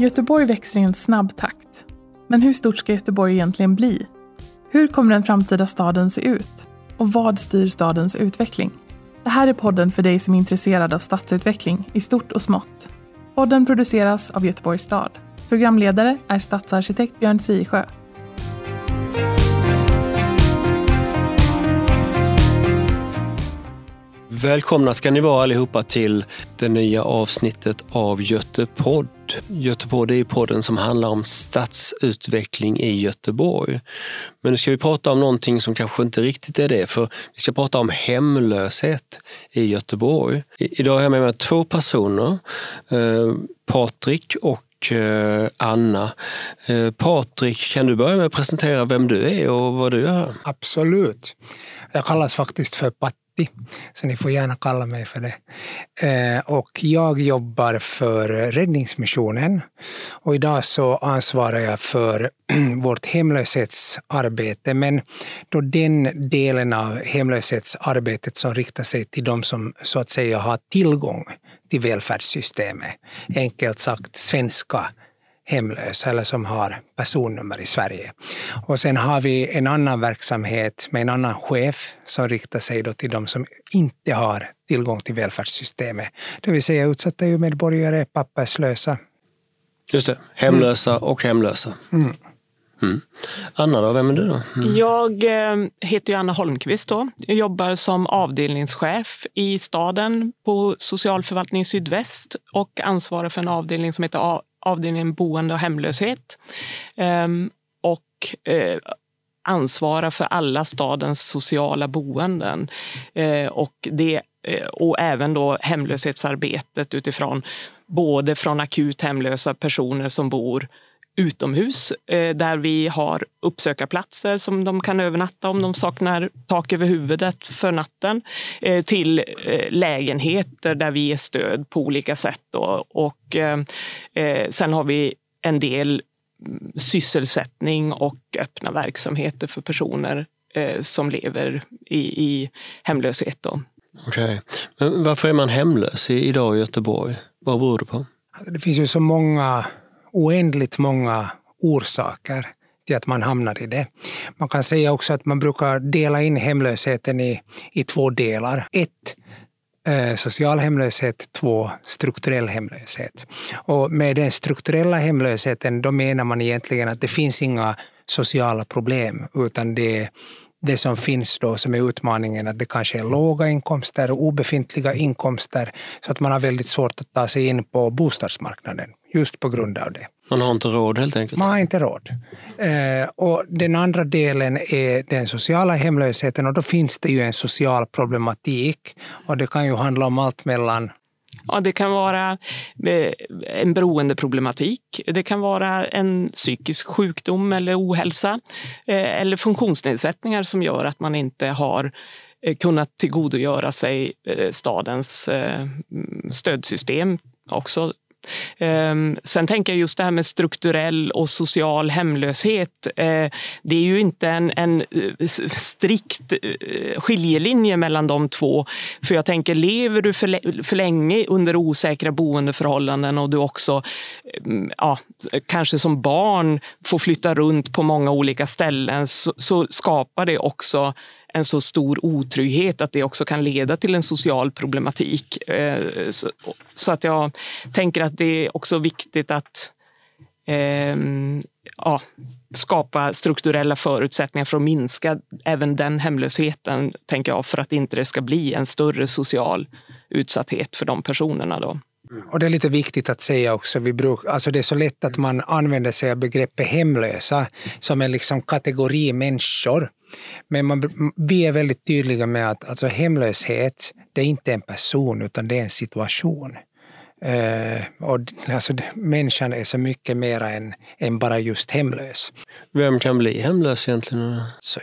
Göteborg växer i en snabb takt. Men hur stort ska Göteborg egentligen bli? Hur kommer den framtida staden se ut? Och vad styr stadens utveckling? Det här är podden för dig som är intresserad av stadsutveckling i stort och smått. Podden produceras av Göteborgs stad. Programledare är stadsarkitekt Björn Sisjö. Välkomna ska ni vara allihopa till det nya avsnittet av Götepodd. Götepodd är podden som handlar om stadsutveckling i Göteborg. Men nu ska vi prata om någonting som kanske inte riktigt är det, för vi ska prata om hemlöshet i Göteborg. I Idag har jag med mig två personer, eh, Patrik och eh, Anna. Eh, Patrik, kan du börja med att presentera vem du är och vad du gör? Absolut. Jag kallas faktiskt för Pat så ni får gärna kalla mig för det. Eh, och jag jobbar för Räddningsmissionen och idag så ansvarar jag för vårt hemlöshetsarbete, men då den delen av hemlöshetsarbetet som riktar sig till de som så att säga har tillgång till välfärdssystemet. Enkelt sagt svenska hemlösa eller som har personnummer i Sverige. Och sen har vi en annan verksamhet med en annan chef som riktar sig då till de som inte har tillgång till välfärdssystemet. Det vill säga utsatta EU-medborgare, papperslösa. Just det, hemlösa mm. och hemlösa. Mm. Mm. Anna, då, vem är du? Då? Mm. Jag eh, heter Anna Holmqvist. Då. Jag jobbar som avdelningschef i staden på socialförvaltning sydväst och ansvarar för en avdelning som heter avdelningen boende och hemlöshet. Ehm, och eh, ansvara för alla stadens sociala boenden. Eh, och, det, eh, och även då hemlöshetsarbetet utifrån både från akut hemlösa personer som bor utomhus eh, där vi har uppsökarplatser som de kan övernatta om de saknar tak över huvudet för natten eh, till eh, lägenheter där vi ger stöd på olika sätt. Då. Och sen har vi en del mm, sysselsättning och öppna verksamheter för personer som lever i, i hemlöshet. Då. Okay. Men varför är man hemlös idag i Göteborg? Vad beror det på? Det finns ju så många oändligt många orsaker till att man hamnar i det. Man kan säga också att man brukar dela in hemlösheten i, i två delar. Ett, eh, social hemlöshet, två, strukturell hemlöshet. Och med den strukturella hemlösheten då menar man egentligen att det finns inga sociala problem, utan det det som finns då som är utmaningen att det kanske är låga inkomster och obefintliga inkomster så att man har väldigt svårt att ta sig in på bostadsmarknaden just på grund av det. Man har inte råd helt enkelt? Man har inte råd. Eh, och den andra delen är den sociala hemlösheten och då finns det ju en social problematik och det kan ju handla om allt mellan Ja, det kan vara eh, en beroendeproblematik. Det kan vara en psykisk sjukdom eller ohälsa eh, eller funktionsnedsättningar som gör att man inte har eh, kunnat tillgodogöra sig stadens stödsystem också Ehm, sen tänker jag just det här med strukturell och social hemlöshet. Eh, det är ju inte en, en eh, strikt eh, skiljelinje mellan de två. För jag tänker, lever du för, för länge under osäkra boendeförhållanden och du också ehm, ja, kanske som barn får flytta runt på många olika ställen så, så skapar det också en så stor otrygghet att det också kan leda till en social problematik. Eh, så att jag tänker att det är också viktigt att ehm, ja, skapa strukturella förutsättningar för att minska även den hemlösheten, tänker jag, för att inte det ska bli en större social utsatthet för de personerna. Då. Och det är lite viktigt att säga också, vi bruk, alltså det är så lätt att man använder sig av begreppet hemlösa som en liksom kategori människor. Men man, vi är väldigt tydliga med att alltså hemlöshet, det är inte en person utan det är en situation. Uh, och alltså, människan är så mycket mer än, än bara just hemlös. Vem kan bli hemlös egentligen? Så,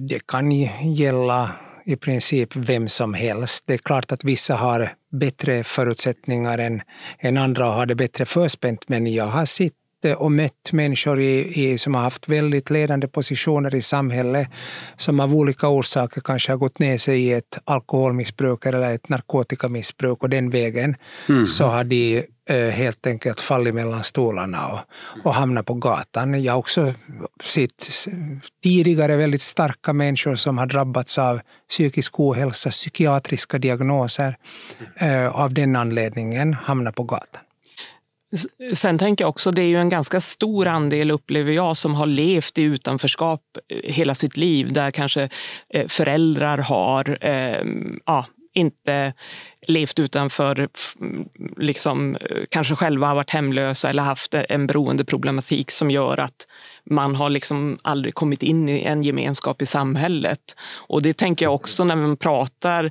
det kan gälla i princip vem som helst. Det är klart att vissa har bättre förutsättningar än, än andra och har det bättre förspänt, men jag har sett och mött människor i, i, som har haft väldigt ledande positioner i samhället som av olika orsaker kanske har gått ner sig i ett alkoholmissbruk eller ett narkotikamissbruk och den vägen mm. så har de eh, helt enkelt fallit mellan stolarna och, och hamnat på gatan. Jag har också sett tidigare väldigt starka människor som har drabbats av psykisk ohälsa, psykiatriska diagnoser, eh, av den anledningen hamnat på gatan. Sen tänker jag också, det är ju en ganska stor andel, upplever jag, som har levt i utanförskap eh, hela sitt liv, där kanske eh, föräldrar har eh, ja, inte levt utanför, liksom, eh, kanske själva har varit hemlösa eller haft e-, en beroendeproblematik som gör att man har liksom aldrig kommit in i en gemenskap i samhället. Och det tänker jag också när man pratar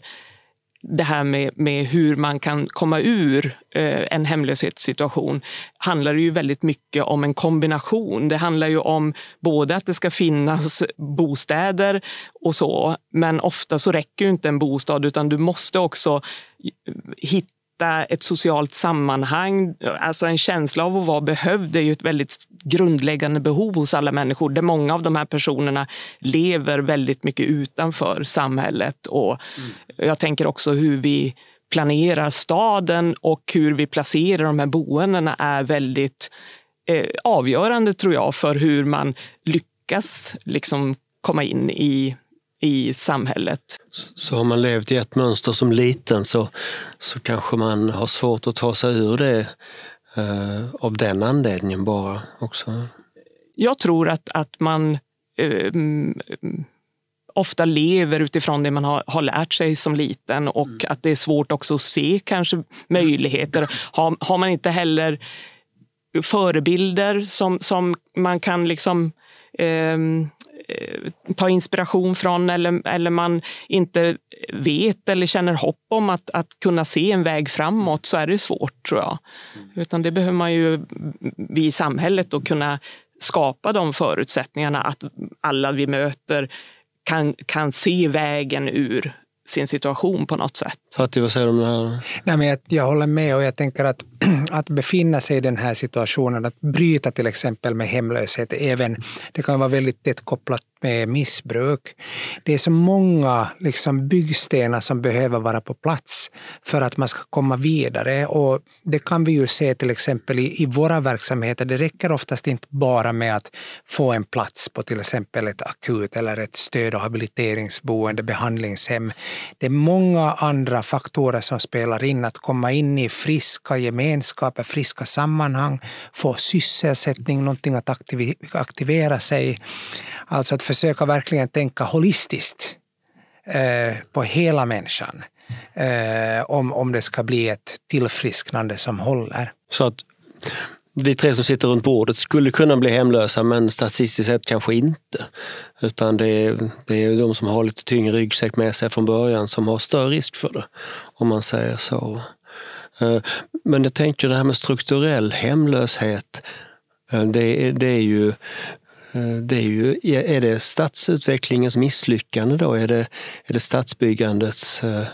det här med, med hur man kan komma ur eh, en hemlöshetssituation handlar ju väldigt mycket om en kombination. Det handlar ju om både att det ska finnas bostäder och så, men ofta så räcker ju inte en bostad utan du måste också eh, hitta hitta ett socialt sammanhang, alltså en känsla av att vara behövd är ju ett väldigt grundläggande behov hos alla människor där många av de här personerna lever väldigt mycket utanför samhället. Och mm. Jag tänker också hur vi planerar staden och hur vi placerar de här boendena är väldigt eh, avgörande tror jag för hur man lyckas liksom komma in i i samhället. Så har man levt i ett mönster som liten så, så kanske man har svårt att ta sig ur det eh, av den anledningen bara också? Jag tror att, att man eh, ofta lever utifrån det man har, har lärt sig som liten och mm. att det är svårt också att se kanske möjligheter. Har, har man inte heller förebilder som, som man kan liksom eh, Eh, ta inspiration från eller, eller man inte vet eller känner hopp om att, att kunna se en väg framåt så är det svårt tror jag. Utan det behöver man ju, vi i samhället, då kunna skapa de förutsättningarna att alla vi möter kan, kan se vägen ur sin situation på något sätt. Fattig, vad säger du om det här? Nej, men jag, jag håller med och jag tänker att, att befinna sig i den här situationen, att bryta till exempel med hemlöshet, även, det kan vara väldigt tätt kopplat med missbruk. Det är så många liksom, byggstenar som behöver vara på plats för att man ska komma vidare. Och det kan vi ju se till exempel i, i våra verksamheter. Det räcker oftast inte bara med att få en plats på till exempel ett akut eller ett stöd och habiliteringsboende, behandlingshem. Det är många andra faktorer som spelar in. Att komma in i friska gemenskaper, friska sammanhang, få sysselsättning, någonting att aktivera sig. Alltså att försöka verkligen tänka holistiskt eh, på hela människan. Eh, om, om det ska bli ett tillfrisknande som håller. Så att vi tre som sitter runt bordet skulle kunna bli hemlösa men statistiskt sett kanske inte. Utan det är, det är de som har lite tyngre ryggsäck med sig från början som har större risk för det. Om man säger så. Eh, men jag tänker det här med strukturell hemlöshet. Eh, det, det är ju det är ju, är det stadsutvecklingens misslyckande då? Är det, är det stadsbyggandets eh,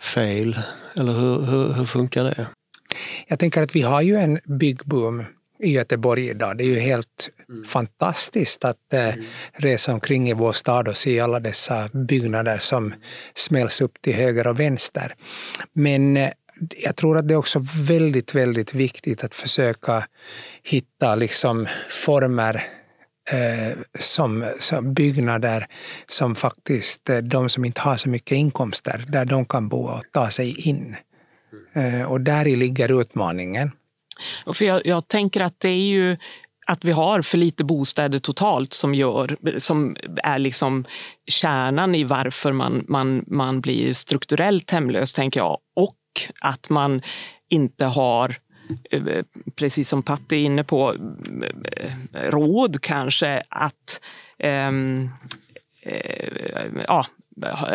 fel? Eller hur, hur, hur funkar det? Jag tänker att vi har ju en byggboom i Göteborg idag. Det är ju helt mm. fantastiskt att eh, mm. resa omkring i vår stad och se alla dessa byggnader som smälls upp till höger och vänster. Men eh, jag tror att det är också väldigt, väldigt viktigt att försöka hitta liksom former eh, Eh, som, som byggnader som faktiskt eh, de som inte har så mycket inkomster, där de kan bo och ta sig in. Eh, och där ligger utmaningen. för jag, jag tänker att det är ju att vi har för lite bostäder totalt som, gör, som är liksom kärnan i varför man, man, man blir strukturellt hemlös, tänker jag. Och att man inte har precis som Patti är inne på, eh, råd kanske att um, ja,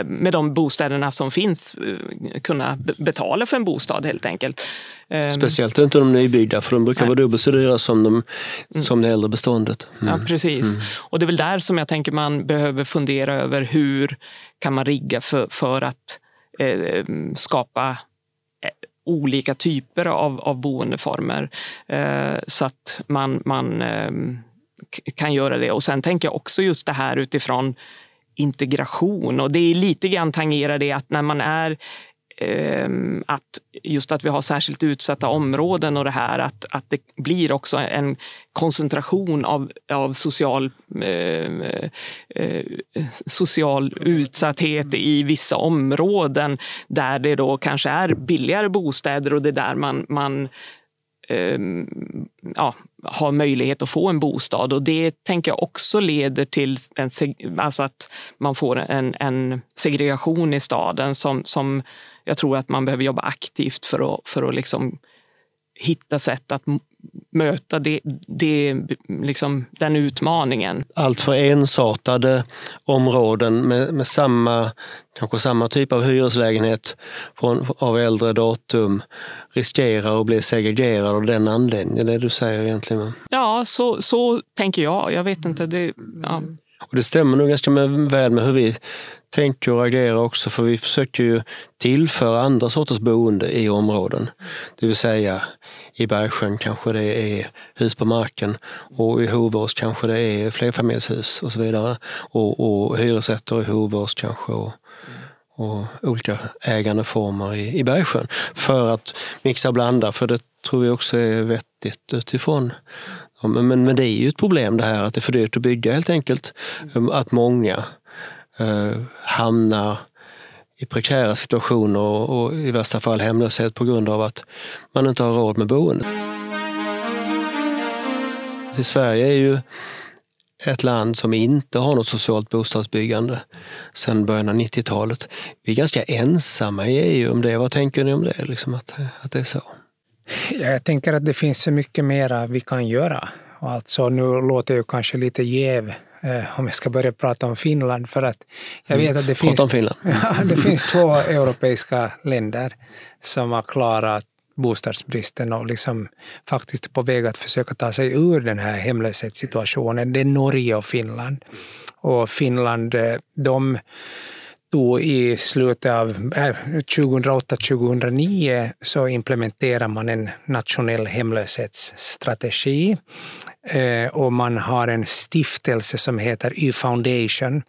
med de bostäderna som finns kunna betala för en bostad helt enkelt. Ehm. Speciellt inte de nybyggda för de brukar Nej. vara dubbelt så dyra som, de, mm. som det äldre beståndet. Mm. Ja, precis. Mm. Och det är väl där som jag tänker man behöver fundera över hur kan man rigga för, för att eh, skapa olika typer av, av boendeformer eh, så att man, man eh, kan göra det. Och sen tänker jag också just det här utifrån integration och det är lite grann tangerar det att när man är Ehm, att just att vi har särskilt utsatta områden och det här att, att det blir också en koncentration av, av social, eh, eh, social utsatthet i vissa områden där det då kanske är billigare bostäder och det är där man, man eh, ja, har möjlighet att få en bostad. Och det tänker jag också leder till en, alltså att man får en, en segregation i staden som, som jag tror att man behöver jobba aktivt för att, för att liksom hitta sätt att möta det, det, liksom, den utmaningen. Allt för ensartade områden med, med samma, kanske samma typ av hyreslägenhet från, av äldre datum riskerar att bli segregerad av den anledningen. Det du säger egentligen? Ja, så, så tänker jag. Jag vet inte. Det, ja. Och det stämmer nog ganska väl med hur vi tänker och agerar också för vi försöker ju tillföra andra sorters boende i områden. Det vill säga i Bergsjön kanske det är hus på marken och i Hovås kanske det är flerfamiljshus och så vidare. Och, och hyresrätter i Hovås kanske och, och olika ägandeformer i, i Bergsjön. För att mixa och blanda, för det tror vi också är vettigt utifrån men, men det är ju ett problem det här att det är för dyrt att bygga helt enkelt. Att många eh, hamnar i prekära situationer och, och, i värsta fall hemlöshet på grund av att man inte har råd med boendet. I Sverige är ju ett land som inte har något socialt bostadsbyggande sedan början av 90-talet. Vi är ganska ensamma i EU om det. Vad tänker ni om det? Liksom att, att det är så? Jag tänker att det finns så mycket mera vi kan göra. Alltså, nu låter jag kanske lite jäv eh, om jag ska börja prata om Finland, för att jag vet att det, finns, det finns två europeiska länder som har klarat bostadsbristen och liksom faktiskt är på väg att försöka ta sig ur den här hemlöshetssituationen. Det är Norge och Finland. Och Finland, eh, de då i slutet av eh, 2008-2009 så implementerar man en nationell hemlöshetsstrategi eh, och man har en stiftelse som heter Y-foundation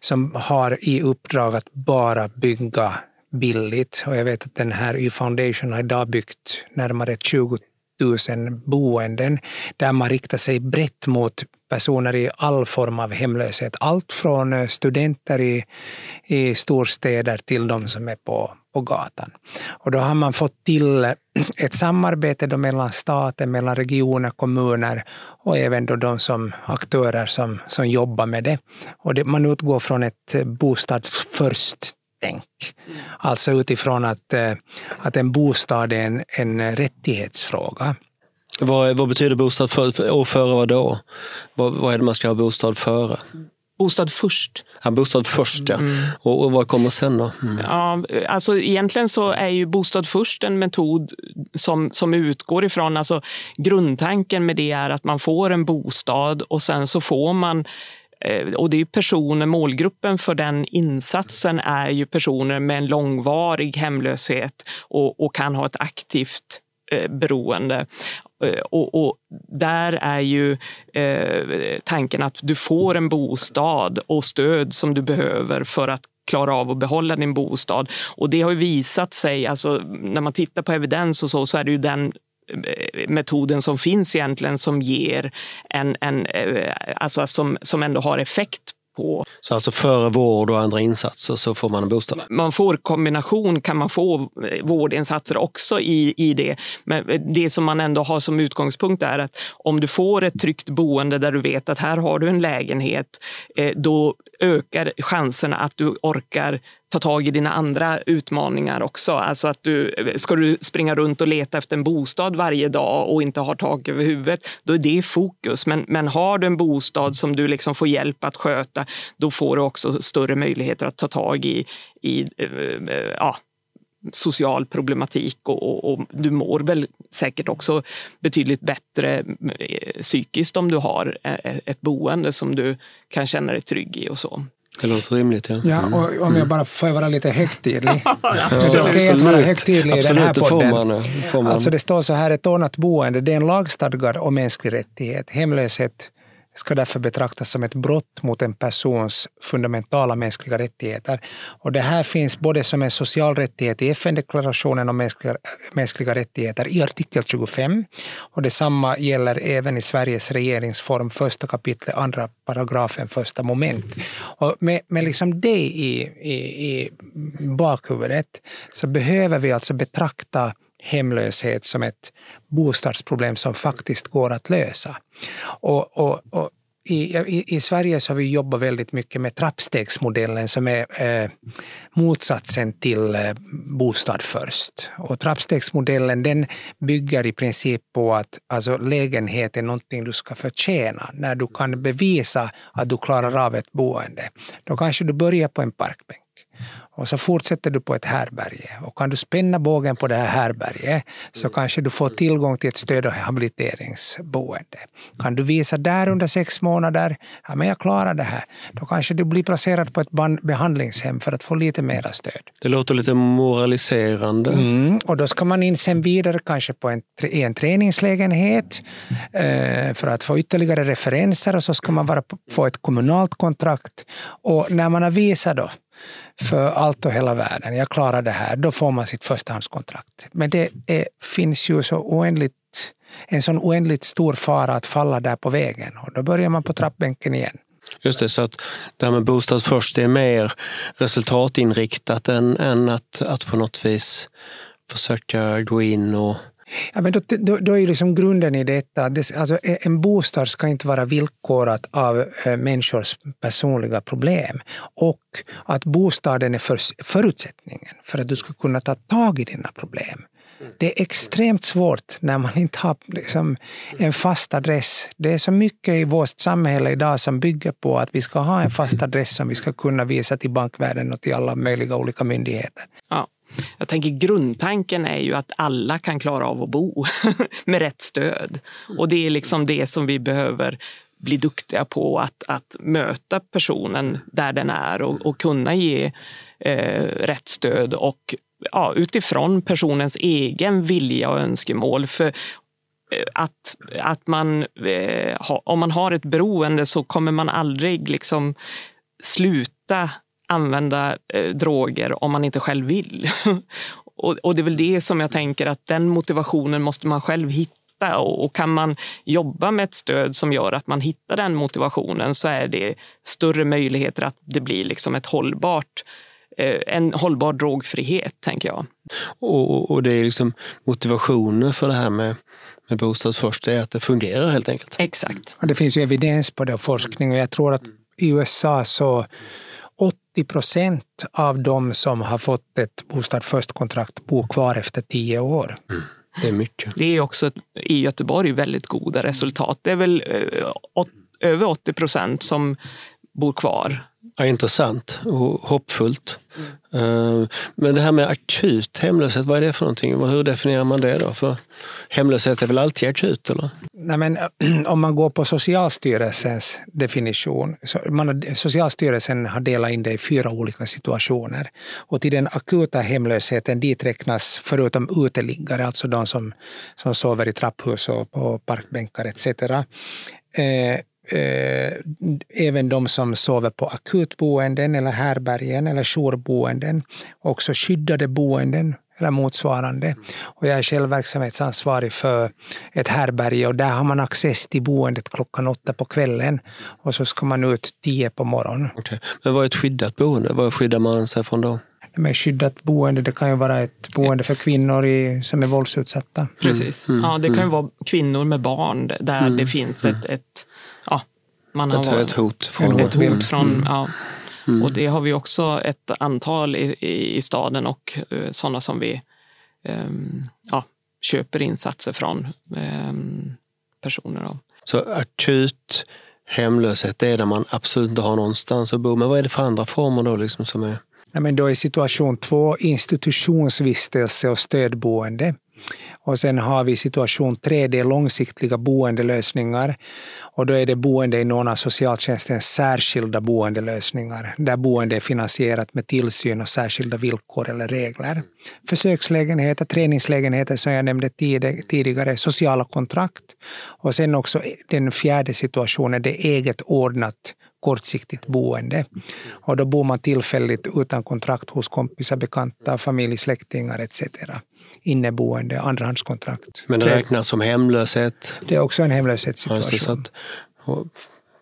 som har i uppdrag att bara bygga billigt. Och jag vet att den här Y-foundation har idag byggt närmare 20 000 boenden där man riktar sig brett mot personer i all form av hemlöshet. Allt från eh, studenter i, i storstäder till de som är på, på gatan. Och då har man fått till eh, ett samarbete då mellan staten, mellan regioner, kommuner och även då de som aktörer som, som jobbar med det. Och det, man utgår från ett eh, bostad först tänk. Alltså utifrån att, eh, att en bostad är en, en rättighetsfråga. Vad, vad betyder bostad för, och före vad då? Vad, vad är det man ska ha bostad före? Bostad först. Ja, bostad först ja. Mm. Och, och vad kommer sen då? Mm. Ja, alltså egentligen så är ju bostad först en metod som, som utgår ifrån, alltså grundtanken med det är att man får en bostad och sen så får man Eh, och det är personer, målgruppen för den insatsen är ju personer med en långvarig hemlöshet och, och kan ha ett aktivt eh, beroende. Eh, och, och, där är ju eh, tanken att du får en bostad och stöd som du behöver för att klara av att behålla din bostad. Och det har ju visat sig, alltså, när man tittar på evidens och så, så är det ju den metoden som finns egentligen som ger en, en eh, alltså som, som ändå har effekt på. Så alltså före vård och andra insatser så får man en bostad? Man får kombination, kan man få eh, vårdinsatser också i, i det. Men det som man ändå har som utgångspunkt är att om du får ett tryggt boende där du vet att här har du en lägenhet, eh, då ökar chanserna att du orkar ta tag i dina andra utmaningar också. Alltså att du, ska du springa runt och leta efter en bostad varje dag och inte ha tak över huvudet, då är det fokus. Men, men har du en bostad som du liksom får hjälp att sköta, då får du också större möjligheter att ta tag i, i eh, eh ja, social problematik och, och, och, du mår väl säkert också betydligt bättre eh, psykiskt om du har eh, ett boende som du kan känna dig trygg i och så. Det låter rimligt. Ja, ja och om jag mm. bara får vara lite högtidlig. ja, det är okej att vara högtidlig i den här podden. Får man, får man. Alltså det står så här, ett ordnat boende det är en lagstadgad och mänsklig rättighet. Hemlöshet ska därför betraktas som ett brott mot en persons fundamentala mänskliga rättigheter. Och det här finns både som en social rättighet i FN-deklarationen om mänskliga, mänskliga rättigheter i artikel 25 och detsamma gäller även i Sveriges regeringsform första kapitlet, andra paragrafen, första moment. Och med, med liksom det i, i, i bakhuvudet så behöver vi alltså betrakta hemlöshet som ett bostadsproblem som faktiskt går att lösa. Och, och, och i, i, i, Sverige så har vi jobbat väldigt mycket med trappstegsmodellen som är eh, motsatsen till eh, bostad först. Och trappstegsmodellen den bygger i princip på att alltså, lägenhet är någonting du ska förtjäna. När du kan bevisa att du klarar av ett boende. Då kanske du börjar på en parkbänk. Och så fortsätter du på ett härberge. Och kan du spänna bågen på det här härberget så kanske du får tillgång till ett stöd och habiliteringsboende. Kan du visa där under sex månader, ja men jag klarar det här, då kanske du blir placerad på ett behandlingshem för att få lite mera stöd. Det låter lite moraliserande. Mm, och då ska man in sen vidare kanske på en, en träningslägenhet eh, för att få ytterligare referenser och så ska man vara, få ett kommunalt kontrakt. Och när man har visat då för allt och hela världen. Jag klarar det här. Då får man sitt förstahandskontrakt. Men det är, finns ju så oändligt, en sån oändligt stor fara att falla där på vägen. Och då börjar man på trappbänken igen. Just det, så att det här med bostad först är mer resultatinriktat än, än att, att på något vis försöka gå in och Ja, men då, då, då är liksom grunden i detta, det, alltså en bostad ska inte vara villkorat av äh, människors personliga problem. Och att bostaden är för, förutsättningen för att du ska kunna ta tag i dina problem. Det är extremt svårt när man inte har liksom en fast adress. Det är så mycket i vårt samhälle idag som bygger på att vi ska ha en fast adress som vi ska kunna visa till bankvärlden och till alla möjliga olika myndigheter. Ja. Jag tänker grundtanken är ju att alla kan klara av att bo med rätt stöd. Och det är liksom det som vi behöver bli duktiga på, att, att möta personen där den är och, och kunna ge eh, rätt stöd och ja, utifrån personens egen vilja och önskemål. För eh, att, att man, eh, ha, om man har ett beroende så kommer man aldrig liksom sluta använda eh, droger om man inte själv vill. och, och, det är väl det som jag tänker att den motivationen måste man själv hitta och, och kan man jobba med ett stöd som gör att man hittar den motivationen så är det större möjligheter att det blir liksom ett hållbart eh, en hållbar drogfrihet, tänker jag. Och, och det är liksom motivationen för det här med, med bostad först, det är att det fungerar helt enkelt. Exakt. Och det finns ju evidens på det och forskning och jag tror att i USA så 80 procent av de som har fått ett Bostad först-kontrakt bor kvar efter tio år. Mm. Det är mycket. Det är också i Göteborg väldigt goda resultat. Det är väl ö, över 80 procent som bor kvar är intressant och hoppfullt. Mm. Men det här med akut hemlöshet, vad är det för någonting? Hur definierar man det då? För hemlöshet är väl alltid akut? Eller? Nej, men, om man går på Socialstyrelsens definition. Man har, Socialstyrelsen har delat in det i fyra olika situationer. Och till den akuta hemlösheten dit räknas förutom uteliggare, alltså de som, som sover i trapphus och på parkbänkar etc. Eh, eh, även de som sover på akutboenden eller härbergen eller jourboenden. Också skyddade boenden eller motsvarande. Och jag är själv verksamhetsansvarig för ett härberge och där har man access till boendet klockan åtta på kvällen och så ska man ut tio på morgonen. Okay. Men vad är ett skyddat boende? Vad skyddar man sig från då? Med skyddat boende. Det kan ju vara ett boende för kvinnor i, som är våldsutsatta. Precis. Mm. Ja, det kan ju vara kvinnor med barn där mm. det finns ett, ett ja, man har ett, ett hot från, ett hot från mm. ja. Mm. Och det har vi också ett antal i, i, i staden och uh, sådana som vi um, ja, köper insatser från um, personer. Då. Så akut hemlöshet, det är där man absolut inte har någonstans att bo. Men vad är det för andra former då liksom som är Nej, men då är situation två institutionsvistelse och stödboende. Och sen har vi situation tre, det är långsiktiga boendelösningar. Och då är det boende i någon av socialtjänstens särskilda boendelösningar, där boende är finansierat med tillsyn och särskilda villkor eller regler. Försökslägenheter, träningslägenheter som jag nämnde tidigare, sociala kontrakt. Och sen också den fjärde situationen, det är eget ordnat kortsiktigt boende. Och då bor man tillfälligt utan kontrakt hos kompisar, bekanta, familj, släktingar etc. Inneboende, andrahandskontrakt. Men det räknas som hemlöshet? Det är också en hemlöshetssituation. Ja,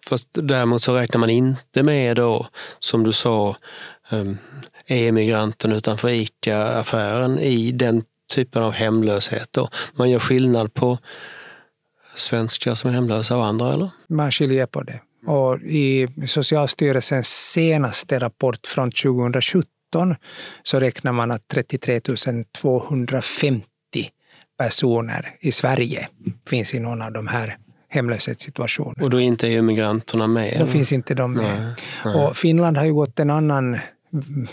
fast däremot så räknar man inte med då, som du sa, um, e-migranten utanför ICA-affären i den typen av hemlöshet. Då. Man gör skillnad på svenskar som är hemlösa och andra, eller? Man skiljer på det. Och I Socialstyrelsens senaste rapport från 2017 så räknar man att 33 250 personer i Sverige finns i någon av de här hemlöshetssituationerna. Och då inte är migranterna med? Då finns inte de med. Nej, nej. Och Finland har ju gått en annan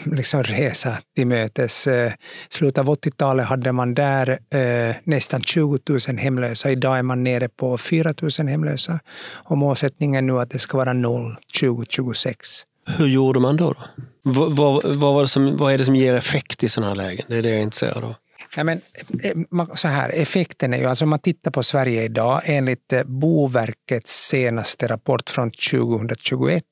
liksom resa till mötes. Eh, Slutet av 80-talet hade man där eh, nästan 20 000 hemlösa. Idag är man nere på 4 000 hemlösa. Och målsättningen nu är att det ska vara noll 2026. Hur gjorde man då? då? Vad, vad, vad, som, vad är det som ger effekt i sådana här lägen? Det är det jag är intresserad av. Nej, men, eh, så här, effekten är ju, alltså om man tittar på Sverige idag, enligt eh, Boverkets senaste rapport från 2021,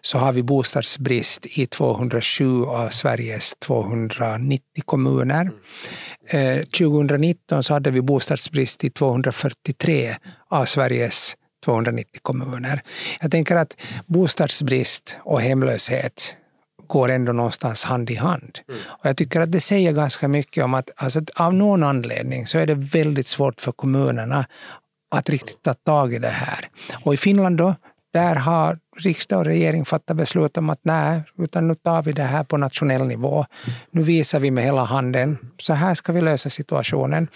så har vi bostadsbrist i 207 av Sveriges 290 kommuner. Eh, 2019 så hade vi bostadsbrist i 243 av Sveriges 290 kommuner. Jag tänker att bostadsbrist och hemlöshet går ändå någonstans hand i hand. Mm. Och jag tycker att det säger ganska mycket om att alltså, av någon anledning så är det väldigt svårt för kommunerna att riktigt ta tag i det här. Och i Finland då, där har riksdag och regering fattat beslut om att nej, utan nu tar vi det här på nationell nivå. Nu visar vi med hela handen, så här ska vi lösa situationen.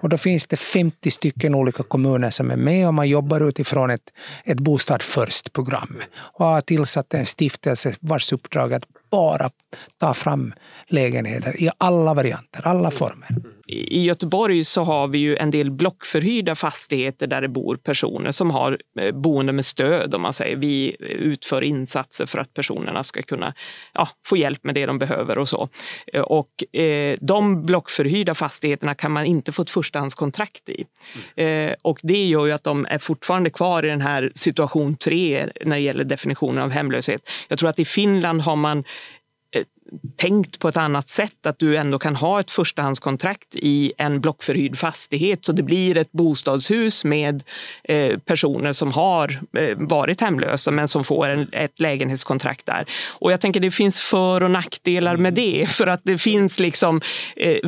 Och då finns det 50 stycken olika kommuner som är med och man jobbar utifrån ett, ett Bostad först-program och har tillsatt en stiftelse vars uppdrag är att bara ta fram lägenheter i alla varianter, alla former. I Göteborg så har vi ju en del blockförhyrda fastigheter där det bor personer som har eh, boende med stöd, om man säger. Vi utför insatser för att personerna ska kunna ja, få hjälp med det de behöver och så. Eh, och eh, de blockförhyrda fastigheterna kan man inte få ett förstahandskontrakt i. Eh, och det gör ju att de är fortfarande kvar i den här situation tre när det gäller definitionen av hemlöshet. Jag tror att i Finland har man Eh, tänkt på ett annat sätt, att du ändå kan ha ett förstahandskontrakt i en blockförhyrd fastighet så det blir ett bostadshus med eh, personer som har eh, varit hemlösa men som får en, ett lägenhetskontrakt där. Och jag tänker det finns för och nackdelar med det för att det finns liksom eh,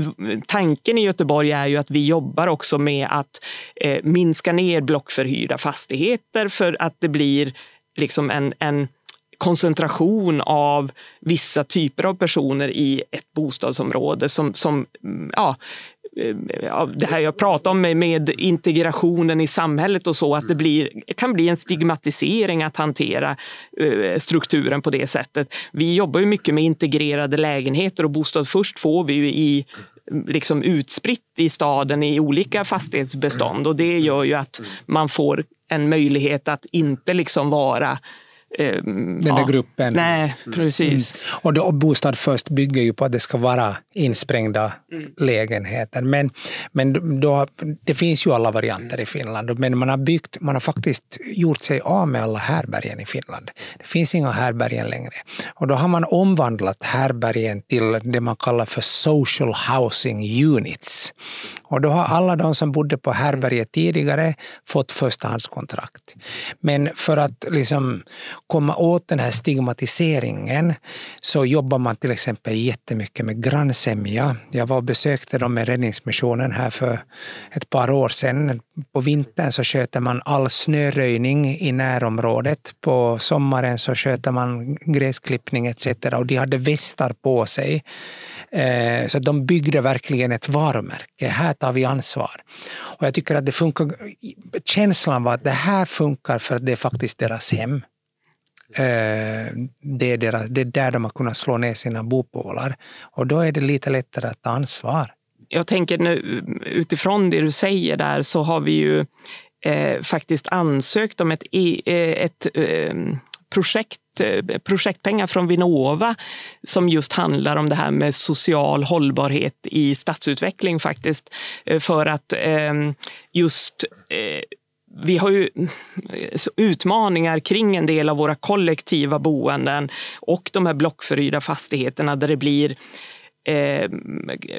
tanken i Göteborg är ju att vi jobbar också med att eh, minska ner blockförhyrda fastigheter för att det blir liksom en, en koncentration av vissa typer av personer i ett bostadsområde som, som ja, ja, det här jag pratar om med, integrationen i samhället och så, att det blir, kan bli en stigmatisering att hantera uh, strukturen på det sättet. Vi jobbar ju mycket med integrerade lägenheter och Bostad först får vi ju i liksom utspritt i staden i olika fastighetsbestånd och det gör ju att man får en möjlighet att inte liksom vara den där ja, gruppen. Nej, precis. Mm. Och, då, Bostad först bygger ju på att det ska vara insprängda mm. lägenheter. Men, men då, det finns ju alla varianter i Finland. Men man har, byggt, man har faktiskt gjort sig av med alla härbergen i Finland. Det finns inga härbergen längre. Och då har man omvandlat härbergen till det man kallar för social housing units. Och då har alla de som bodde på härberget tidigare fått förstahandskontrakt. Men för att liksom komma åt den här stigmatiseringen så jobbar man till exempel jättemycket med grannsämja. Jag var och besökte dem med Räddningsmissionen här för ett par år sedan. På vintern så sköter man all snöröjning i närområdet. På sommaren så sköter man gräsklippning etc. Och de hade västar på sig. Eh, så de byggde verkligen ett varumärke. Här tar vi ansvar. Och jag tycker att det funkar. Känslan var att det här funkar för att det är faktiskt deras hem. Eh, det är, deras, det är där de har kunnat slå ner sina bopålar. Och då är det lite lättare att ta ansvar. jag tänker nu, utifrån det du säger där så har vi ju eh, faktiskt ansökt om ett, eh, ett eh, projekt eh, projektpengar från Vinnova som just handlar om det här med social hållbarhet i stadsutveckling faktiskt. Eh, för att ehm, just eh, vi har ju utmaningar kring en del av våra kollektiva boenden och de här blockförhyrda fastigheterna där det blir, eh,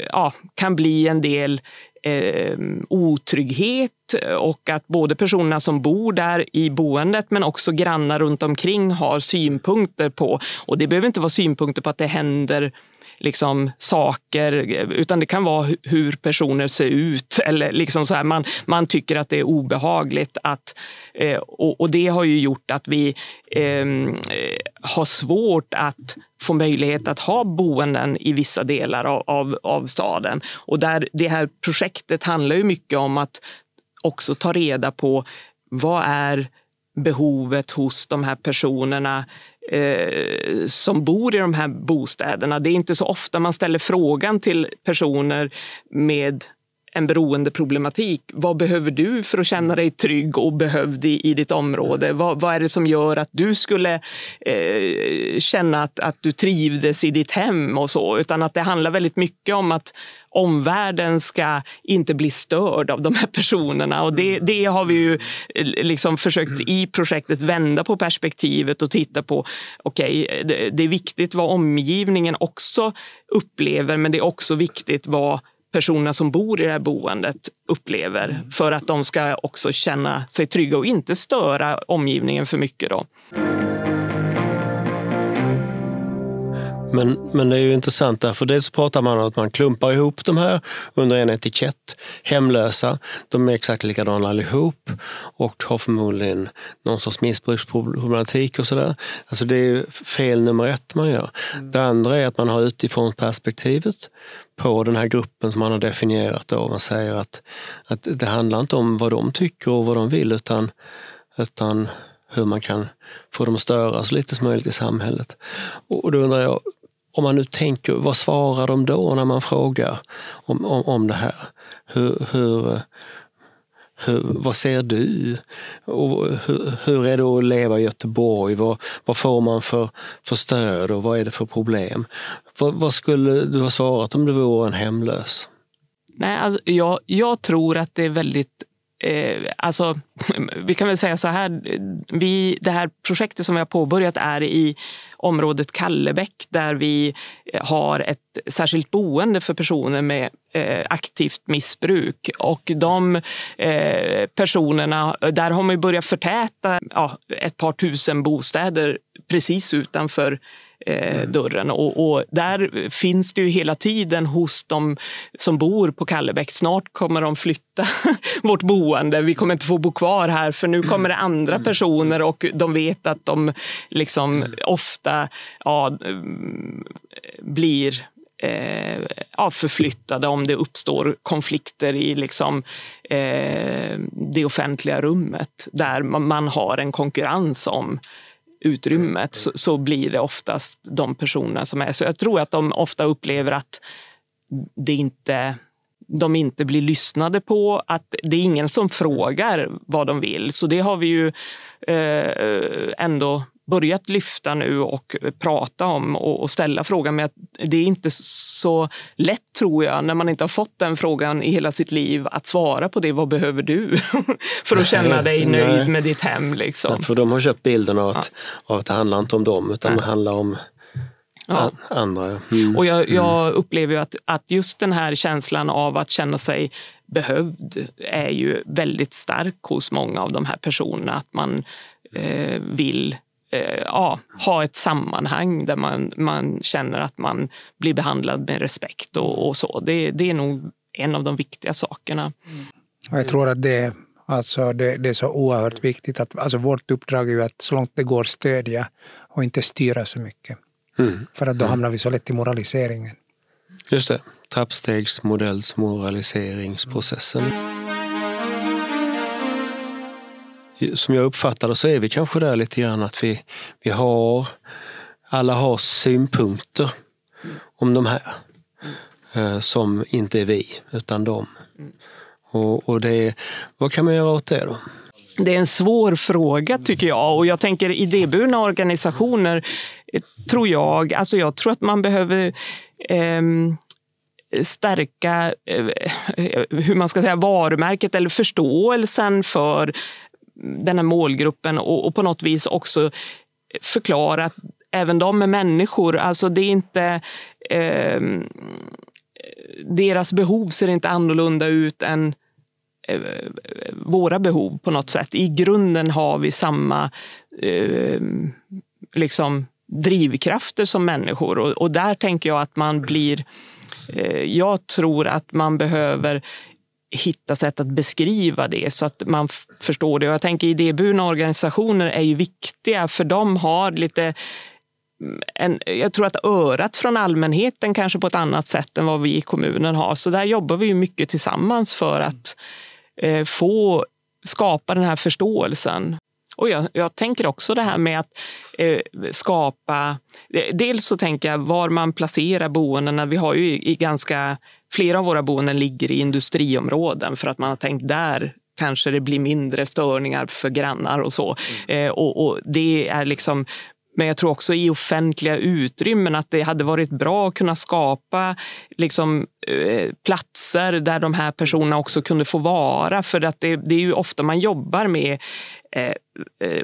ja, kan bli en del eh, otrygghet och att både personerna som bor där i boendet men också grannar runt omkring har synpunkter på, och det behöver inte vara synpunkter på att det händer liksom saker, utan det kan vara hur personer ser ut. Eller liksom så här, man, man tycker att det är obehagligt. Att, eh, och, och, det har ju gjort att vi ehm, eh, har svårt att få möjlighet att ha boenden i vissa delar av, av, av staden. Och där, det här projektet handlar ju mycket om att också ta reda på vad är behovet hos de här personerna eh, som bor i de här bostäderna. Det är inte så ofta man ställer frågan till personer med en beroendeproblematik. Vad behöver du för att känna dig trygg och behövd i, i ditt område? Vad, vad är det som gör att du skulle eh, känna att, att du trivdes i ditt hem och så? Utan att det handlar väldigt mycket om att omvärlden ska inte bli störd av de här personerna. Och det, det har vi ju eh, liksom försökt i projektet vända på perspektivet och titta på, okej, okay, det, det är viktigt vad omgivningen också upplever, men det är också viktigt vad personerna som bor i det här boendet upplever mm. för att de ska också känna sig trygga och inte störa omgivningen för mycket. Då. Men, men det är ju intressant därför dels pratar man om att man klumpar ihop de här under en etikett. Hemlösa, de är exakt likadana allihop och har förmodligen någon sorts missbruksproblematik och sådär. Alltså det är fel nummer ett man gör. Mm. Det andra är att man har utifrån perspektivet på den här gruppen som man har definierat. Då. Man säger att, att det handlar inte om vad de tycker och vad de vill utan, utan hur man kan få dem att störa så lite som möjligt i samhället. Och då undrar jag, om man nu tänker, vad svarar de då när man frågar om, om, om det här? Hur, hur, hur, vad ser du? Och hur, hur, är det att leva i Göteborg? Vad, vad får man för, för stöd och vad är det för problem? Vad, vad skulle du ha svarat om du vore en hemlös? Nej, alltså, jag, jag tror att det är väldigt eh, alltså, vi kan väl säga så här, vi, det här projektet som vi har påbörjat är i området Kallebäck där vi eh, har ett särskilt boende för personer med eh, aktivt missbruk. Och de eh, personerna, där har man börjat förtäta ja, ett par tusen bostäder precis utanför eh, mm. dörren. Och, och, där finns det ju hela tiden hos de som bor på Kallebäck. Snart kommer de flytta vårt boende. Vi kommer inte få bo kvar här för nu kommer det andra mm. personer och de vet att de liksom mm. ofta ja, blir eh, ja, förflyttade om det uppstår konflikter i liksom, eh, det offentliga rummet där man har en konkurrens om utrymmet så, så, blir det oftast de personerna som är. Så jag tror att de ofta upplever att det inte de inte blir lyssnade på, att det är ingen som frågar vad de vill. Så det har vi ju eh, ändå börjat lyfta nu och prata om och, ställa frågan. Men det är inte så lätt, tror jag, när man inte har fått den frågan i hela sitt liv, att svara på det. Vad behöver du för att känna dig nöjd med ditt hem? Liksom. för de har köpt bilden av att, ja. av att det handlar inte om dem, utan Nej. det handlar om Ja. andra. Mm. Och jag, jag mm. upplever att, att just den här känslan av att känna sig behövd är ju väldigt stark hos många av de här personerna. Att man eh, vill eh, ja, ha ett sammanhang där man, man känner att man blir behandlad med respekt och, och så. Det, det är nog en av de viktiga sakerna. Mm. Jag tror att det, alltså det, det, är så oerhört viktigt. att alltså Vårt uppdrag är ju att så långt det går stödja och inte styra så mycket. Mm. För att då mm. hamnar vi så lätt i moraliseringen. Just det, trappstegsmodellsmoraliseringsprocessen. Som jag uppfattar det så är vi kanske där lite grann att vi, vi har, alla har synpunkter om de här. Eh, som inte är vi, utan de. Och, och det, vad kan man göra åt det då? Det är en svår fråga tycker jag och jag tänker idéburna organisationer eh, tror jag, alltså jag tror att man behöver ehm, eh, stärka eh, hur man ska säga varumärket eller förståelsen för den här målgruppen och, och på något vis också förklara att även de är människor. Alltså det är inte eh, deras behov ser inte annorlunda ut än eh, våra behov på något sätt. I grunden har vi samma eh, liksom drivkrafter som människor och, och, där tänker jag att man blir... Eh, jag tror att man behöver hitta sätt att beskriva det så att man förstår det. Och jag tänker idéburna organisationer är ju viktiga för de har lite mm, en, jag tror att örat från allmänheten kanske på ett annat sätt än vad vi i kommunen har. Så där jobbar vi mycket tillsammans för att eh, få skapa den här förståelsen. Och jag, jag, tänker också det här med att eh, skapa... Dels så tänker jag var man placerar boendena. Vi har ju i, i ganska... Flera av våra boenden ligger i industriområden för att man har tänkt där kanske det blir mindre störningar för grannar och så. Mm. Eh, och, och, det är liksom men jag tror också i offentliga utrymmen att det hade varit bra att kunna skapa liksom, eh, platser där de här personerna också kunde få vara. För att det, det är ju ofta man jobbar med eh, eh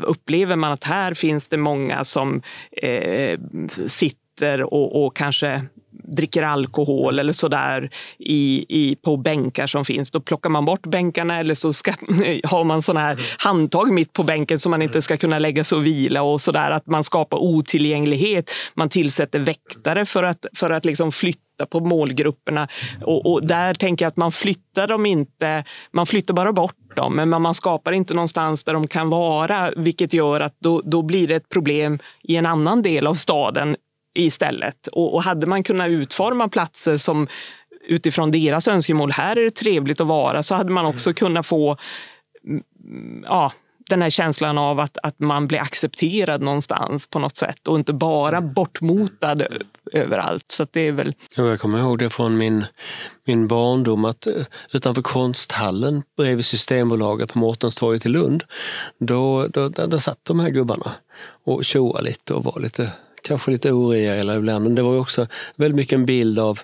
upplever man att här finns det många som eh, sitter och, och kanske dricker alkohol eller sådär i, i, på bänkar som finns. Då plockar man bort bänkarna eller så ska, har man såna här handtag mitt på bänken så man inte ska kunna lägga sig och vila och sådär. Att man skapar otillgänglighet. Man tillsätter väktare för att, för att liksom flytta på målgrupperna. Och, och, där tänker jag att man flyttar dem inte, man flyttar bara bort dem, men man skapar inte någonstans där de kan vara, vilket gör att då, då blir det ett problem i en annan del av staden istället. Och, och hade man kunnat utforma platser som utifrån deras önskemål, här är det trevligt att vara, så hade man också mm. kunnat få mm, ja, den här känslan av att, att man blir accepterad någonstans på något sätt och inte bara mm. bortmotad överallt. Så det är väl... Jag kommer ihåg det från min, min barndom att eh, utanför konsthallen bredvid Systembolaget på Mårtenstorget i Lund, då, då, där, där satt de här gubbarna och tjoade lite och var lite kanske lite oreella ibland, men det var också väldigt mycket en bild av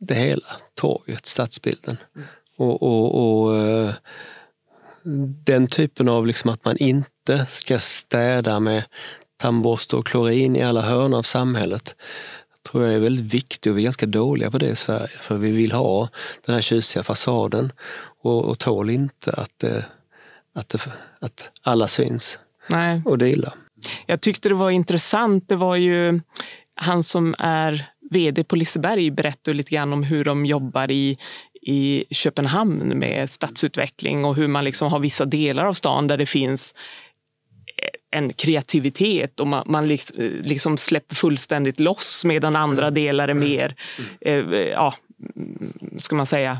det hela, torget, stadsbilden. Mm. Och, och, och, eh, den typen av liksom att man inte ska städa med tandborste och klorin i alla hörn av samhället tror jag är väldigt viktig och vi är ganska dåliga på det i Sverige. För vi vill ha den här tjusiga fasaden och, och tål inte att, det, att, det, att alla syns. Nej. Och det är illa. Jag tyckte det var intressant. Det var ju han som är vd på Liseberg berättade lite grann om hur de jobbar i, i Köpenhamn med stadsutveckling och hur man liksom har vissa delar av stan där det finns en kreativitet och man, man liksom släpper fullständigt loss medan andra mm. delar är mer, mm. eh, ja, ska man säga,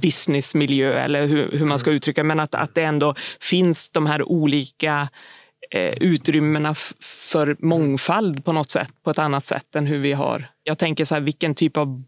businessmiljö eller hur, hur man ska mm. uttrycka men att, att det ändå finns de här olika eh, utrymmena för mångfald på något sätt, på ett annat sätt än hur vi har. Jag tänker så här, vilken typ av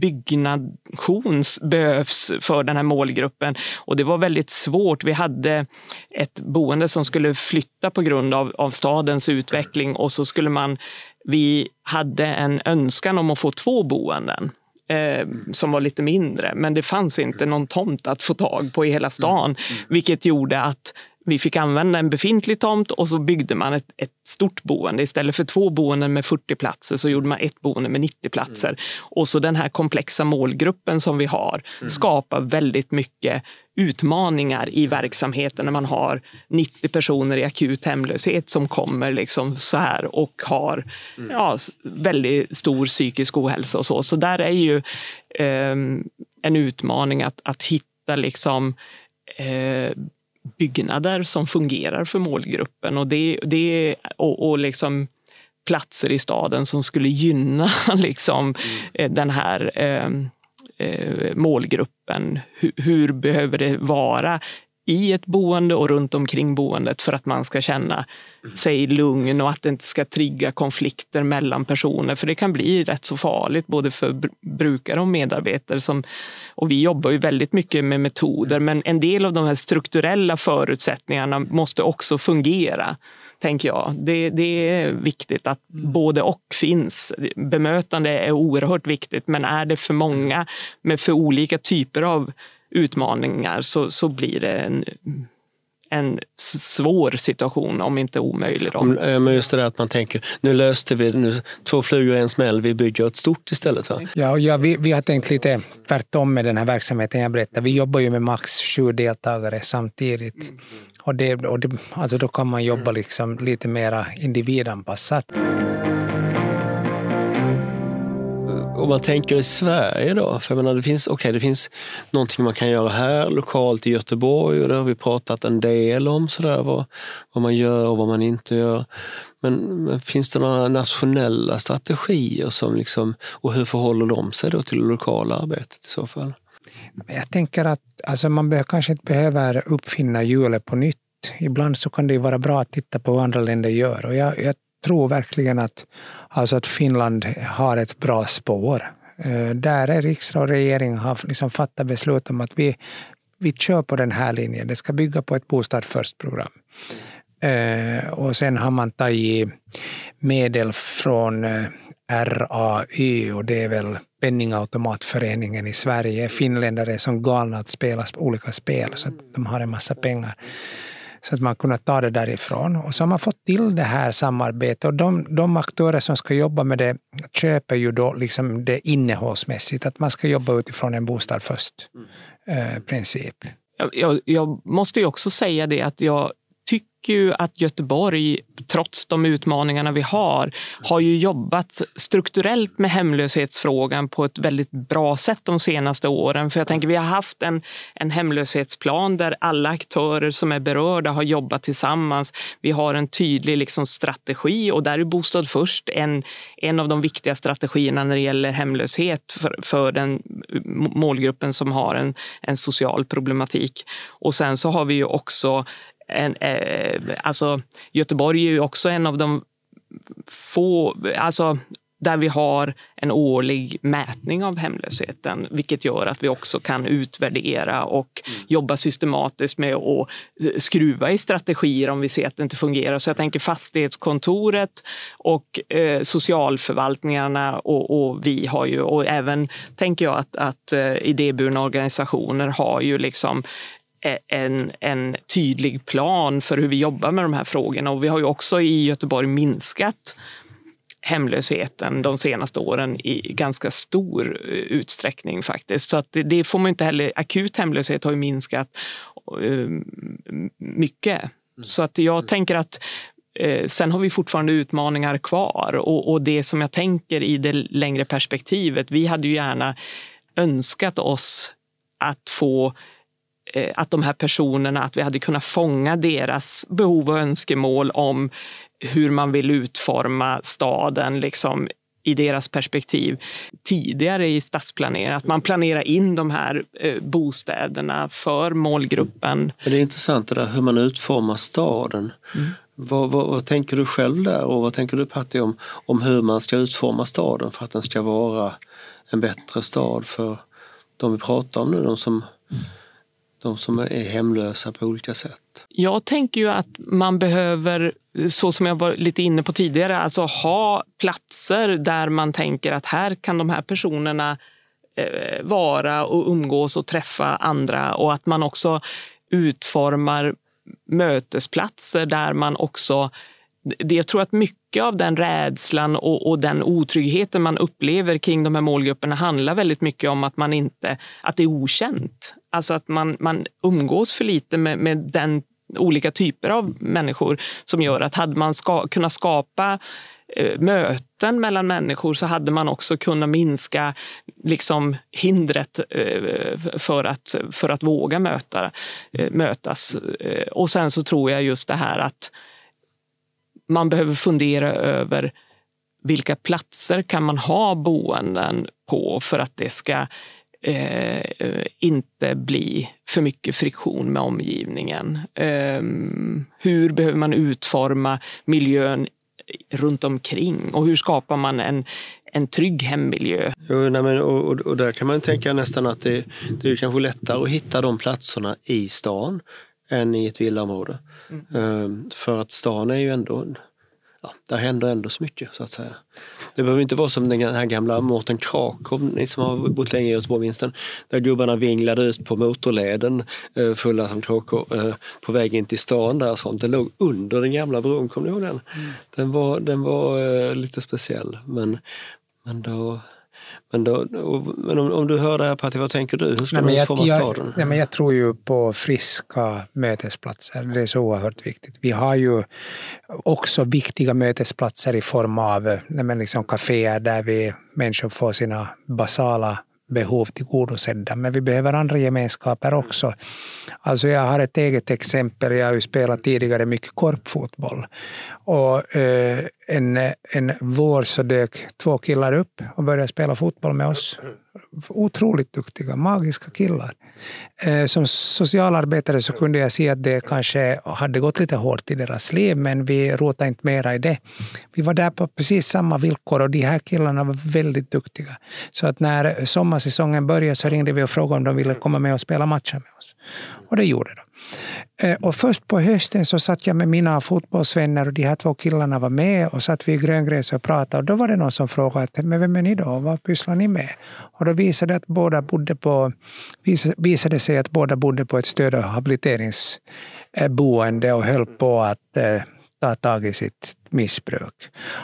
byggnation behövs för den här målgruppen. Och det var väldigt svårt. Vi hade ett boende som skulle flytta på grund av, av stadens utveckling och så skulle man, vi hade en önskan om att få två boenden. Eh, som var lite mindre, men det fanns inte någon tomt att få tag på i hela stan, mm. Mm. vilket gjorde att vi fick använda en befintlig tomt och så byggde man ett, ett, stort boende. Istället för två boenden med 40 platser så gjorde man ett boende med 90 platser. Mm. Och så den här komplexa målgruppen som vi har mm. skapar väldigt mycket utmaningar i verksamheten när man har 90 personer i akut hemlöshet som kommer liksom så här och har mm. ja, väldigt stor psykisk ohälsa och så. Så där är ju eh, en utmaning att, att hitta liksom eh, byggnader som fungerar för målgruppen och, det, det, och, och liksom platser i staden som skulle gynna liksom, mm. den här eh, eh, målgruppen. Hur, hur, behöver det vara i ett boende och runt omkring boendet för att man ska känna sig lugn och att det inte ska trigga konflikter mellan personer. För det kan bli rätt så farligt både för brukare och medarbetare. Som, och vi jobbar ju väldigt mycket med metoder men en del av de här strukturella förutsättningarna måste också fungera tänker jag. Det, det, är viktigt att både och finns. Bemötande är oerhört viktigt, men är det för många med för olika typer av utmaningar så, så blir det en, en svår situation, om inte omöjlig. Då. Men just det där att man tänker, nu löste vi nu, två flugor i en smäll, vi bygger ett stort istället. Va? Ja, ja vi, vi har tänkt lite tvärtom med den här verksamheten jag berättade. Vi jobbar ju med max sju deltagare samtidigt. Och, det, och det, alltså då kan man jobba liksom lite mer individanpassat om man tänker i Sverige då, för jag menar, det finns, okay, det finns någonting man kan göra här lokalt i Göteborg och det har vi pratat en del om, sådär, vad, vad man gör och vad man inte gör. Men, men finns det några nationella strategier som liksom, och hur förhåller de sig då till det lokala arbetet i så fall? Jag tänker att alltså man be, kanske inte behöver uppfinna hjulet på nytt. Ibland så kan det vara bra att titta på vad andra länder gör. Och jag, jag tror verkligen att, alltså att Finland har ett bra spår. Eh, där är riksdag och regering har liksom fattat beslut om att vi, vi kör på den här linjen. Det ska bygga på ett bostad först-program. Eh, och sen har man tagit medel från eh, RAY och det är väl Penningautomatföreningen i Sverige. Finländare är som galna att spela olika spel så att de har en massa pengar. Så att man kunnat ta det därifrån. Och så har man fått till det här samarbetet. Och de, de aktörer som ska jobba med det köper ju då liksom det innehållsmässigt. Att man ska jobba utifrån en bostad först-princip. Mm. Eh, jag, jag, måste ju också säga det att jag tycker ju att Göteborg, trots de utmaningarna vi har, har ju jobbat strukturellt med hemlöshetsfrågan på ett väldigt bra sätt de senaste åren. För jag tänker, vi har haft en, en hemlöshetsplan där alla aktörer som är berörda har jobbat tillsammans. Vi har en tydlig liksom, strategi och där är Bostad först en, en av de viktiga strategierna när det gäller hemlöshet för, för den målgruppen som har en, en social problematik. Och sen så har vi ju också en, eh, alltså Göteborg är ju också en av de få, alltså där vi har en årlig mätning av hemlösheten, vilket gör att vi också kan utvärdera och mm. jobba systematiskt med att skruva i strategier om vi ser att det inte fungerar. Så jag tänker fastighetskontoret och eh, socialförvaltningarna och, och, vi har ju, och även tänker jag att, att eh, idéburna organisationer har ju liksom en, en tydlig plan för hur vi jobbar med de här frågorna. Och vi har ju också i Göteborg minskat hemlösheten de senaste åren i ganska stor eh, utsträckning faktiskt. Så att det, det får man inte heller, akut hemlöshet har ju minskat uh, mycket. Mm. Så att jag mm. tänker att uh, sen har vi fortfarande utmaningar kvar och, och det som jag tänker i det längre perspektivet, vi hade ju gärna önskat oss att få Eh, att de här personerna, att vi hade kunnat fånga deras behov och önskemål om hur man vill utforma staden liksom, i deras perspektiv tidigare i stadsplaneringen. Att man planerar in de här eh, bostäderna för målgruppen. Det är intressant det där hur man utformar staden. Mm. Vad, vad, vad, tänker du själv där och vad tänker du Patti om, om hur man ska utforma staden för att den ska vara en bättre stad för de vi pratar om nu, de som mm de som är hemlösa på olika sätt? Jag tänker ju att man behöver, så som jag var lite inne på tidigare, alltså ha platser där man tänker att här kan de här personerna eh, vara och umgås och träffa andra och att man också utformar mötesplatser där man också det, jag tror att mycket av den rädslan och, och, den otryggheten man upplever kring de här målgrupperna handlar väldigt mycket om att man inte, att det är okänt. Alltså att man, man umgås för lite med, med den olika typer av människor som gör att hade man ska, kunnat skapa eh, möten mellan människor så hade man också kunnat minska liksom, hindret eh, för, att, för att våga möta, eh, mötas. Eh, och sen så tror jag just det här att man behöver fundera över vilka platser kan man ha boenden på för att det ska eh, inte bli för mycket friktion med omgivningen. Eh, hur behöver man utforma miljön runt omkring och hur skapar man en, en trygg hemmiljö? Jo, nej, men, och, och, och, där kan man tänka nästan att det, det är kanske lättare att hitta de platserna i stan än i ett villaområde. Mm. Um, för att stan är ju ändå ja, där händer ändå så mycket så att säga. Det behöver inte vara som den här gamla Mårten Krakow, ni som har bott länge i Göteborg minns den, där gubbarna vinglade ut på motorleden eh, fulla som kråkor eh, på väg in till stan där och sånt. Den låg under den gamla bron, kommer ni ihåg den? Mm. Den var, den var eh, lite speciell men, men då men, då, men om, om, du hör det här Patti, vad tänker du? Hur ska nej, man utforma staden? Nej, men jag tror ju på friska mötesplatser. Det är så oerhört viktigt. Vi har ju också viktiga mötesplatser i form av nej, liksom kaféer där vi människor får sina basala behov tillgodosedda. Men vi behöver andra gemenskaper också. Alltså jag har ett eget exempel. Jag har ju spelat tidigare mycket korpfotboll. Och eh, en, en vår så dök två killar upp och började spela fotboll med oss otroligt duktiga, magiska killar. Eh, som socialarbetare så kunde jag se att det kanske hade gått lite hårt i deras liv, men vi rotade inte mera i det. Vi var där på precis samma villkor och de här killarna var väldigt duktiga. Så att när sommarsäsongen började så ringde vi och frågade om de ville komma med och spela matcher med oss. Och det gjorde de. Eh, och först på hösten så satt jag med mina fotbollsvänner och de här två killarna var med och satt vid gröngräset gröngräs och pratade. Och då var det någon som frågade men vem är ni då? Vad pysslar ni med? Och då visade det, att båda bodde på, visade sig att båda bodde på ett stöd och habiliteringsboende och höll på att eh, ta tag i sitt missbruk.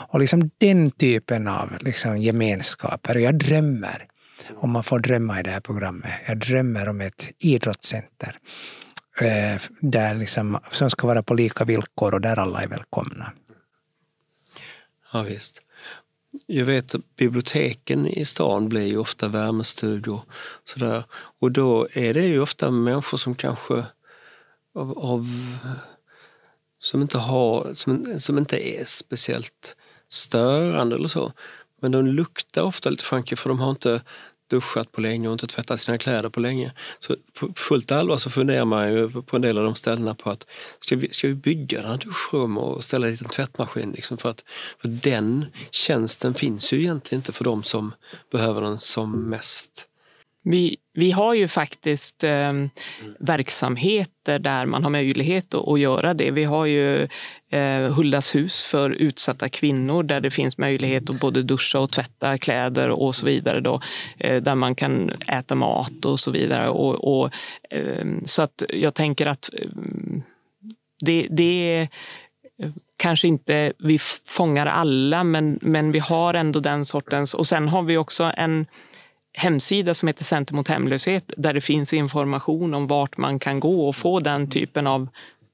Och liksom den typen av liksom gemenskaper. Jag drömmer om man får drömma i det här programmet. Jag drömmer om ett idrottscenter Eh, där liksom, som ska vara på lika villkor och där alla är välkomna. Ja, visst. Jag vet att biblioteken i stan blir ju ofta värmestugor. Sådär. Och då är det ju ofta människor som kanske av, av som, inte har, som, som inte är speciellt störande eller så. Men de luktar ofta lite funky för de har inte duschat på länge och inte tvättat sina kläder på länge. Så på fullt allvar så funderar man ju på en del av de ställena på att ska vi, ska vi bygga några duschrum och ställa dit en tvättmaskin? Liksom för, att, för den tjänsten finns ju egentligen inte för de som behöver den som mest. Vi, vi har ju faktiskt eh, verksamheter där man har möjlighet att, att göra det. Vi har ju eh, Huldas hus för utsatta kvinnor där det finns möjlighet att både duscha och tvätta kläder och så vidare. Då, eh, där man kan äta mat och så vidare. Och, och eh, så att jag tänker att eh, det, det är kanske inte vi fångar alla, men, men vi har ändå den sortens... Och sen har vi också en hemsida som heter Center mot hemlöshet där det finns information om vart man kan gå och få den typen av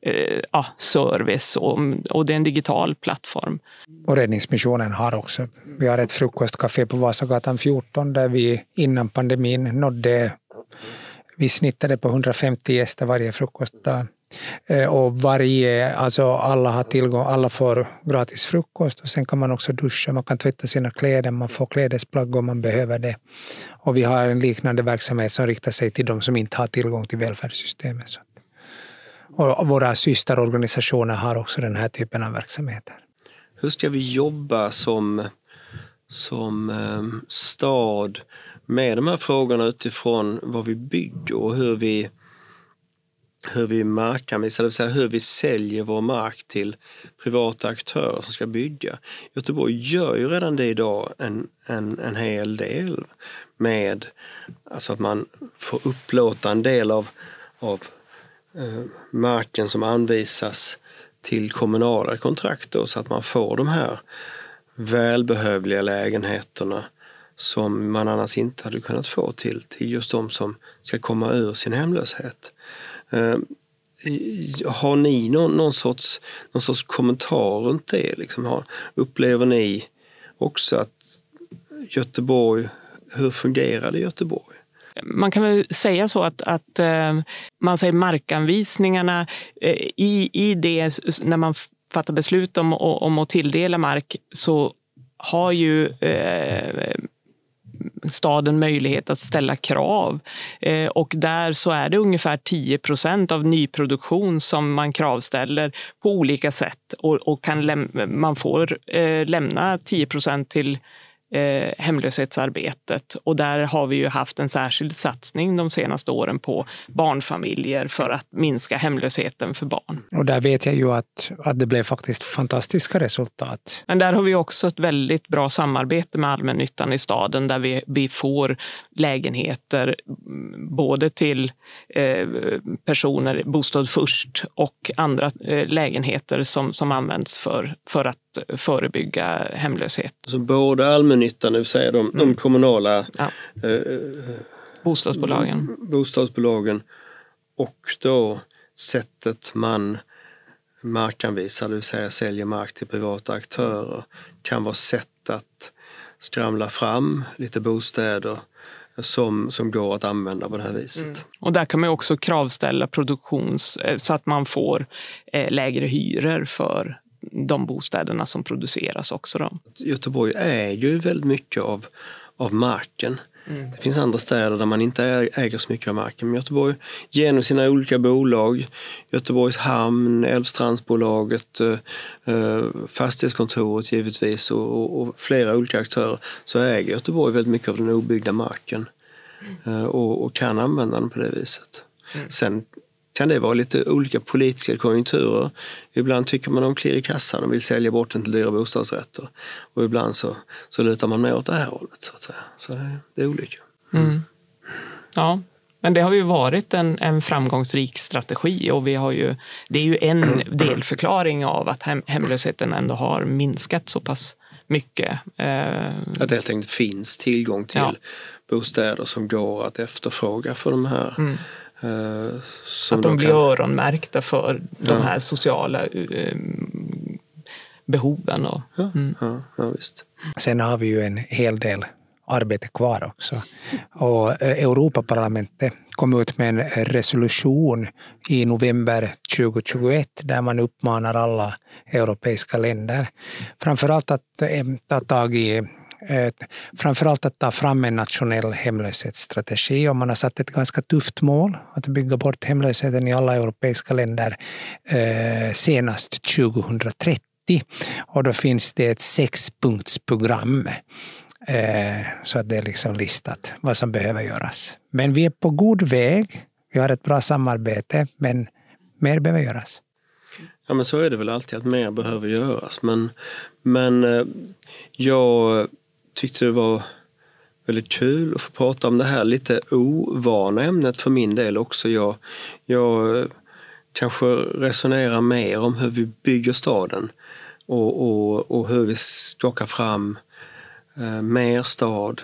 eh, ja, service och, och det är en digital plattform. Och Räddningsmissionen har också, vi har ett frukostcafé på Vasagatan 14 där vi innan pandemin nådde, vi snittade på 150 gäster varje frukostdag. Eh, och varje, alltså alla har tillgång, alla får gratis frukost och sen kan man också duscha, man kan tvätta sina kläder, man får klädesplagg om man behöver det. Och vi har en liknande verksamhet som riktar sig till de som inte har tillgång till välfärdssystemet. Och våra systerorganisationer har också den här typen av verksamheter. Hur ska vi jobba som, som ehm, stad med de här frågorna utifrån vad vi bygger och hur vi hur vi markanvisar, det vill säga hur vi säljer vår mark till privata aktörer som ska bygga. Göteborg gör ju redan det idag en, en, en hel del med alltså att man får upplåta en del av, av eh, marken som anvisas till kommunala kontrakt då, så att man får de här välbehövliga lägenheterna som man annars inte hade kunnat få till, till just de som ska komma ur sin hemlöshet. Eh, har ni någon, någon, sorts, någon sorts kommentar runt det? Liksom, har, upplever ni också att Göteborg, hur fungerar det i Göteborg? Man kan väl säga så att, att eh, man säger markanvisningarna eh, i, i det, när man fattar beslut om, om att tilldela mark så har ju eh, staden möjlighet att ställa krav. Eh, och där så är det ungefär 10 procent av nyproduktion som man kravställer på olika sätt och, och kan man får eh, lämna 10 procent till eh, hemlöshetsarbetet. Och där har vi ju haft en särskild satsning de senaste åren på barnfamiljer för att minska hemlösheten för barn. Och där vet jag ju att, att det blev faktiskt fantastiska resultat. Men där har vi också ett väldigt bra samarbete med allmännyttan i staden där vi, vi får lägenheter mm, både till eh, personer, Bostad först och andra eh, lägenheter som, som används för, för att förebygga hemlöshet. Så både allmännyttan, det vill säga de, mm. de kommunala ja. eh, bostadsbolagen. bostadsbolagen och då sättet man markanvisar, det vill säga säljer mark till privata aktörer, kan vara sätt att skramla fram lite bostäder som, som går att använda på det här viset. Mm. Och där kan man också kravställa produktions eh, så att man får eh, lägre hyror för de bostäderna som produceras också. Då. Göteborg äger ju väldigt mycket av, av marken. Mm. Det finns andra städer där man inte äger så mycket av marken. Men Göteborg, genom sina olika bolag, Göteborgs hamn, Älvstrandsbolaget, eh, eh, fastighetskontoret givetvis och, och, flera olika aktörer, så äger Göteborg väldigt mycket av den obyggda marken. Mm. Eh, och, och, kan använda den på det viset. Mm. Sen kan det vara lite olika politiska konjunkturer. Ibland tycker man om klirr i kassan och vill sälja bort den till dyra bostadsrätter. Och ibland så, så lutar man mer åt det här hållet. Så, att säga. så det, det är olika. Mm. Ja, men det har ju varit en, en framgångsrik strategi och vi har ju, det är ju en delförklaring av att hem, hemlösheten ändå har minskat så pass mycket. Eh, att det helt enkelt finns tillgång till ja. bostäder som går att efterfråga för de här mm. Eh, att de blir kan... öronmärkta för de ja. här sociala uh, behoven. Och, ja, mm. ja, ja, visst. Sen har vi ju en hel del arbete kvar också. Och eh, Europaparlamentet kom ut med en resolution i november 2021 där man uppmanar alla europeiska länder framförallt att ta tag i Eh, Eh, framförallt att ta fram en nationell hemlöshetsstrategi och man har satt ett ganska tufft mål att bygga bort hemlösheten i alla europeiska länder eh, senast 2030. Och då finns det ett sexpunktsprogram eh, så att det är liksom listat vad som behöver göras. Men vi är på god väg. Vi har ett bra samarbete, men mer behöver göras. Ja men så är det väl alltid att mer behöver göras. Men, men jag tyckte det var väldigt kul att få prata om det här lite ovana ämnet för min del också. Jag, jag eh, kanske resonerar mer om hur vi bygger staden och, och, och hur vi skakar fram eh, mer stad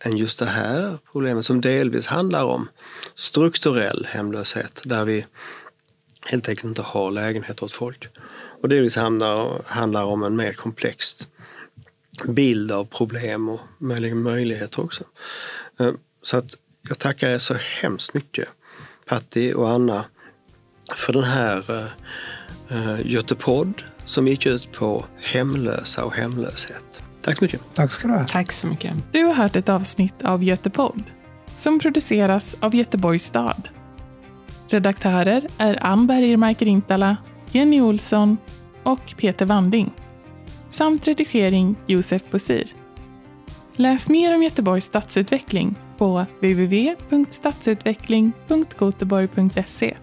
än just det här problemet som delvis handlar om strukturell hemlöshet där vi helt enkelt inte har lägenheter åt folk. Och delvis handlar, handlar om en mer komplext bild av problem och möjligen möjligheter också. Eh, så att jag tackar er så hemskt mycket, Patti och Anna, för den här uh, Götepodd som gick ut på hemlösa och hemlöshet. Tack så mycket. Tack ska du ha. Tack så mycket. Du har hört ett avsnitt av Götepodd som produceras av Göteborgs stad. Redaktörer är Ann Bergermark Rintala, Jenny Olsson och Peter Wanding samt redigering Josef Bosir. Läs mer om Göteborgs stadsutveckling på www.stadsutveckling.goteborg.se